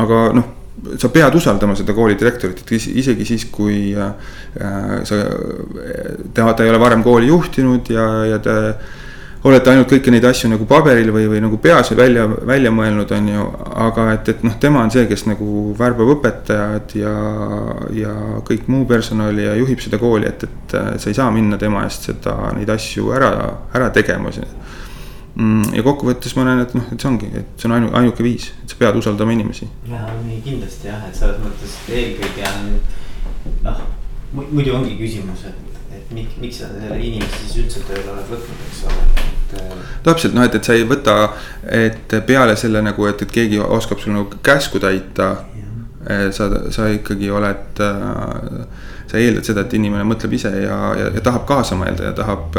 aga noh, sa pead usaldama seda kooli direktorit, et isegi siis, kui äh, sa, ta, ta ei ole varem kooli juhtinud ja, ja te olete ainult kõiki neid asju nagu paberil või, või nagu peas välja, välja mõelnud, on ju. aga et, et noh, tema on see, kes nagu värbab õpetajad ja, ja kõik muu personali ja juhib seda kooli, et, et sa ei saa minna tema eest seda, neid asju ära, ära tegema Mm, ja kokkuvõttes ma näen, et noh, et see ongi, et see on ainu-, ainuke viis, et sa pead usaldama inimesi. ja nii kindlasti jah, et selles mõttes eelkõige on noh, muidu ongi küsimus, et miks, miks sa selle inimese siis üldse tööle oled võtnud, eks ole, et. Äh, täpselt noh, et, et sa ei võta, et peale selle nagu, et, et keegi oskab sul nagu käsku täita. sa, sa ikkagi oled, äh, sa eeldad seda, et inimene mõtleb ise ja, ja, ja tahab kaasa mõelda ja tahab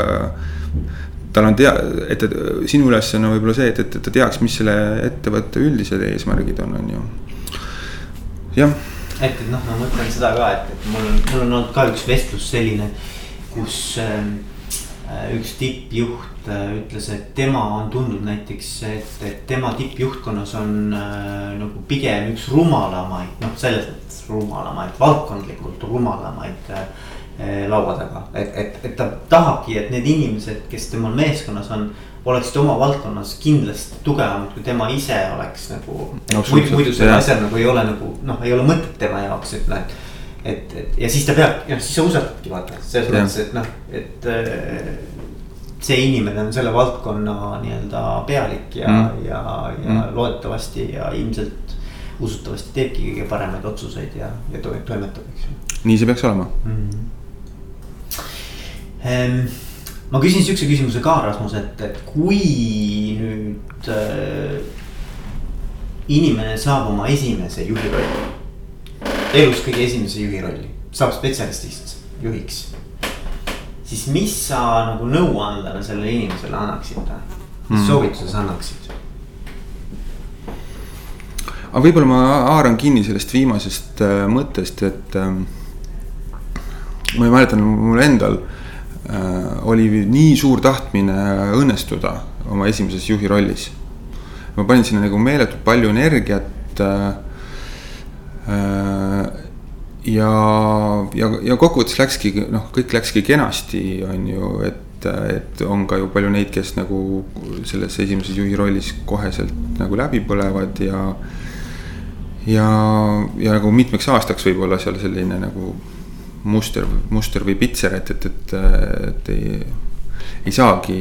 tal on tea-, et, et sinu ülesanne on võib-olla see, et, et, et ta teaks, mis selle ettevõtte üldised eesmärgid on, on ju. jah. et, et noh, ma mõtlen seda ka, et, et mul on, mul on olnud ka üks vestlus selline, kus ähm, äh, üks tippjuht äh, ütles, et tema on tundnud näiteks, et, et tema tippjuhtkonnas on äh, nagu pigem üks rumalamaid, noh, selles mõttes rumalamaid, valdkondlikult rumalamaid laua taga, et, et, et ta tahabki, et need inimesed, kes temal meeskonnas on, oleksid oma valdkonnas kindlasti tugevamad, kui tema ise oleks nagu no,. muidu, muidu sellel asjal nagu ei ole nagu noh, ei ole mõtet tema jaoks, et noh, et. Et, et ja siis ta peab, noh siis sa usaldadki vaata, selles mõttes, et noh, et äh, see inimene on selle valdkonna nii-öelda pealik ja mm., ja, ja mm. loodetavasti ja ilmselt usutavasti teebki kõige paremaid otsuseid ja, ja toimetab, eks ju. nii see peaks olema mm. -hmm Ehm, ma küsin siukse küsimuse ka, Rasmus, et, et kui nüüd äh, inimene saab oma esimese juhi rolli. Elus kõige esimese juhi rolli, saab spetsialistist juhiks. siis mis sa nagu nõuandena sellele inimesele annaksid, mm. soovituse sa annaksid? aga võib-olla ma haaran kinni sellest viimasest äh, mõttest, et äh, ma ei mäleta, mul endal äh, oli nii suur tahtmine õnnestuda oma esimeses juhi rollis. ma panin sinna nagu meeletult palju energiat äh,. Äh ja, ja, ja kokkuvõttes läkski noh, kõik läkski kenasti, on ju, et, et on ka ju palju neid, kes nagu selles esimeses juhi rollis koheselt nagu läbi põlevad ja ja, ja nagu mitmeks aastaks võib olla seal selline nagu muster, muster või pitser, et, et, et, et ei, ei saagi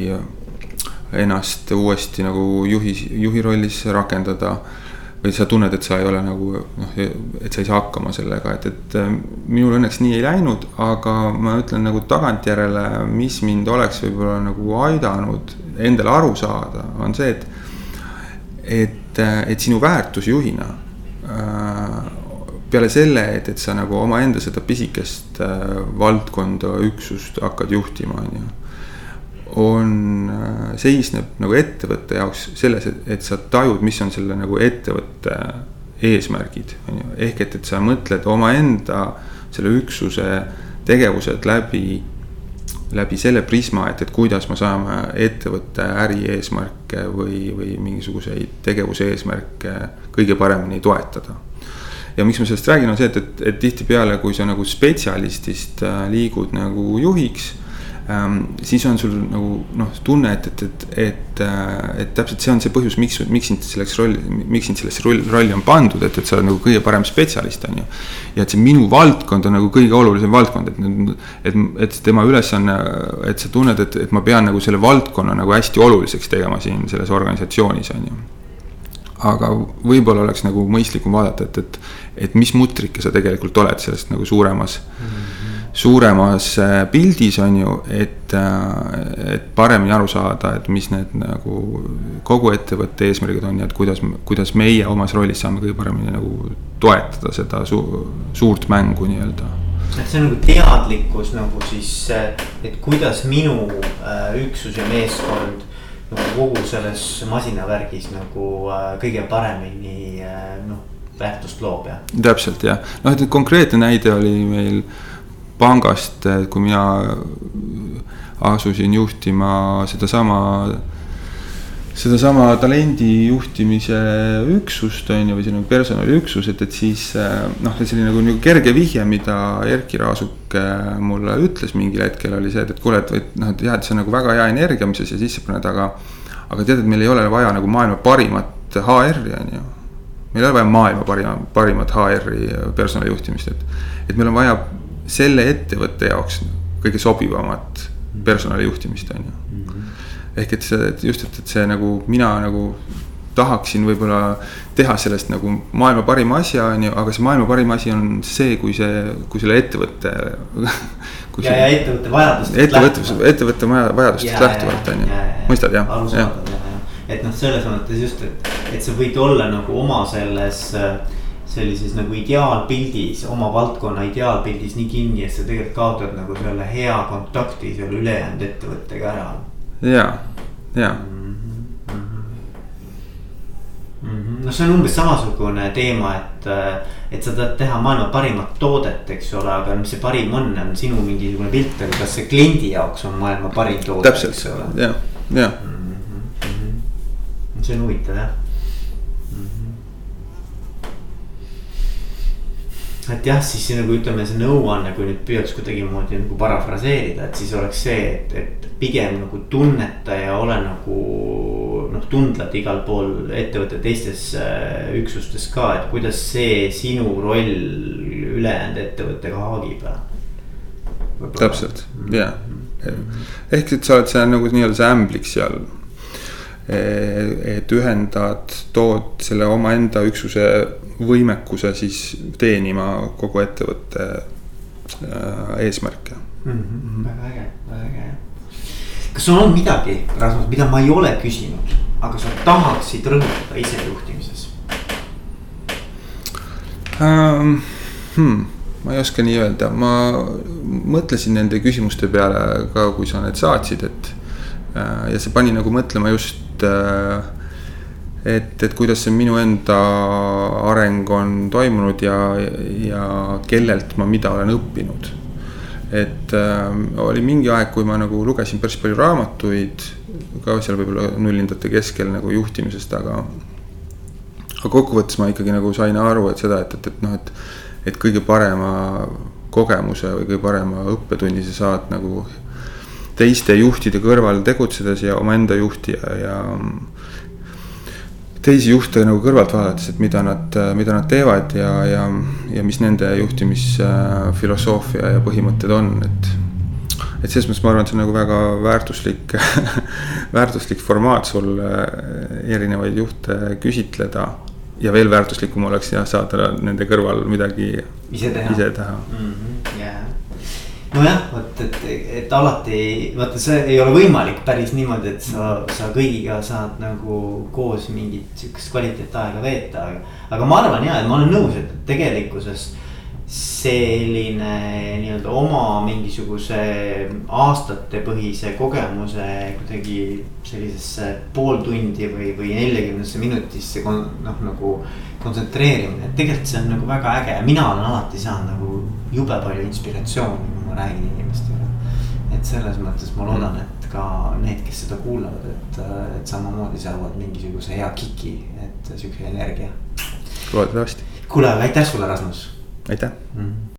ennast uuesti nagu juhi, juhi rollis rakendada. Või sa tunned, et sa ei ole nagu noh, et sa ei saa hakkama sellega, et, et minul õnneks nii ei läinud, aga ma ütlen nagu tagantjärele, mis mind oleks võib-olla nagu aidanud endale aru saada, on see, et. et, et sinu väärtus juhina Äh, peale selle, et, et sa nagu omaenda seda pisikest äh, valdkonda, üksust hakkad juhtima, on ju. On, äh, seisneb nagu ettevõtte jaoks selles, et, sa tajud, mis on selle nagu ettevõtte eesmärgid, on ju, ehk et, et sa mõtled omaenda selle üksuse tegevused läbi läbi selle prisma, et, et kuidas me saame ettevõtte ärieesmärke või, või mingisuguseid tegevuse eesmärke kõige paremini toetada. ja miks ma sellest räägin, on see, et, et, et tihtipeale, kui sa nagu spetsialistist äh, liigud nagu juhiks ähm,. siis on sul nagu noh, tunne, et, et, et, et, äh, et täpselt see on see põhjus, miks, miks sind selleks rolli, miks sind sellesse rolli on pandud, et, et sa oled nagu kõige parem spetsialist, on ju. ja et see minu valdkond on nagu kõige olulisem valdkond, et, et, et tema ülesanne, et sa tunned, et, et ma pean nagu selle valdkonna nagu hästi oluliseks tegema siin selles organisatsioonis, on ju aga võib-olla oleks nagu mõistlikum vaadata, et, et, et mis mutrike sa tegelikult oled sellest nagu suuremas mm, suuremas äh, pildis on ju, et, äh, et paremini aru saada, et mis need nagu kogu ettevõtte eesmärgid on ja et kuidas, kuidas meie omas rollis saame kõige paremini nagu toetada seda su suurt mängu nii-öelda. et see on nagu teadlikkus nagu siis, et kuidas minu äh, üksus ja meeskond nagu kogu selles masinavärgis nagu kõige paremini noh, väärtust loob ja. täpselt jah, noh, et konkreetne näide oli meil pangast, kui mina asusin juhtima sedasama, sedasama talendi juhtimise üksust on ju, või selline personaliüksus, et, et siis noh, selline nagu, nagu kerge vihje, mida Erkki Raasuk mulle ütles mingil hetkel oli see, et, et kuule, et, et noh, et jah, et see on nagu väga hea energia, mis sa siia sisse paned, aga. aga tead, et meil ei ole vaja nagu maailma parimat HR-i on ju meil ei ole vaja maailma parima, parimat HR-i personalijuhtimist, et, et meil on vaja selle ettevõtte jaoks kõige sobivamat personalijuhtimist, on ju. ehk et see, et just, et, et see nagu mina nagu tahaksin võib-olla teha sellest nagu maailma parima asja, on ju, aga see maailma parim asi on see, kui see, kui selle ettevõtte ja, ja ettevõtte vajadustest. ettevõtte, ettevõtte vajadustest lähtuvalt, on ju, mõistad jah? arusaadav jah, jah, et noh, selles mõttes just, et, et sa võid olla nagu oma selles äh, sellises nagu ideaalpildis, oma valdkonna ideaalpildis nii kinni, et sa tegelikult kaotad nagu selle hea kontakti selle ülejäänud ettevõttega ära. ja, ja mm. -hmm. no see on umbes samasugune teema, et, et sa tahad teha maailma parimat toodet, eks ole, aga mis see parim on, on sinu mingisugune pilt, aga kas see kliendi jaoks on maailma parim toode. täpselt, jah, jah. Mhm. see on huvitav jah et jah, siis nagu ütleme, see nõuanne, kui nüüd püüaks kuidagimoodi nagu parafraseerida, et siis oleks see, et, et pigem nagu tunneta ja ole nagu noh, tundlad igal pool ettevõtte teistes äh, üksustes ka, et kuidas see sinu roll ülejäänud ettevõttega haagib. täpselt, jah, ehk et sa oled seal nagu nii-öelda see ämblik seal et ühendad, tood selle omaenda üksuse võimekuse siis teenima kogu ettevõtte äh, eesmärke mm. -hmm. väga äge, väga äge. kas sul on midagi, Rasmus, mida ma ei ole küsinud, aga sa tahaksid rõhutada isejuhtimises? um,? Hmm, ma ei oska nii öelda, ma mõtlesin nende küsimuste peale ka, kui sa need saatsid, et uh, ja see pani nagu mõtlema just uh, et, et kuidas see minu enda areng on toimunud ja, ja kellelt ma mida olen õppinud. et äh, oli mingi aeg, kui ma nagu lugesin päris palju raamatuid, ka seal võib-olla nullindate keskel nagu juhtimisest, aga. aga kokkuvõttes ma ikkagi nagu sain aru, et seda, et, et, et noh, et, et kõige parema kogemuse või kõige parema õppetunni sa saad nagu teiste juhtide kõrval tegutsedes ja omaenda juhti ja, ja teisi juhte nagu kõrvalt vaadates, et mida nad, mida nad teevad ja, ja, ja mis nende juhtimisfilosoofia ja põhimõtted on, et. et selles mõttes ma arvan, et see on nagu väga väärtuslik väärtuslik formaat sul erinevaid juhte küsitleda. ja veel väärtuslikum oleks jah saada nende kõrval midagi ise teha, ise teha mm. -hmm, yeah nojah, vot, et, et alati vaata, see ei ole võimalik päris niimoodi, et sa, sa kõigiga saad nagu koos mingit sihukest kvaliteetaega veeta, aga. aga ma arvan ja, et ma olen nõus, et tegelikkuses selline nii-öelda oma mingisuguse aastatepõhise kogemuse kuidagi sellisesse pool tundi või, või neljakümnesse minutisse noh, nagu kontsentreerimine, et tegelikult see on nagu väga äge ja mina olen alati saanud nagu jube palju inspiratsiooni ma räägin inimestele. et selles mõttes ma loodan, mm. et ka need, kes seda kuulavad, et, et samamoodi saavad mingisuguse hea kiki, et siukse energia. loodetavasti. kuule, aga aitäh sulle, Rasmus. aitäh mm..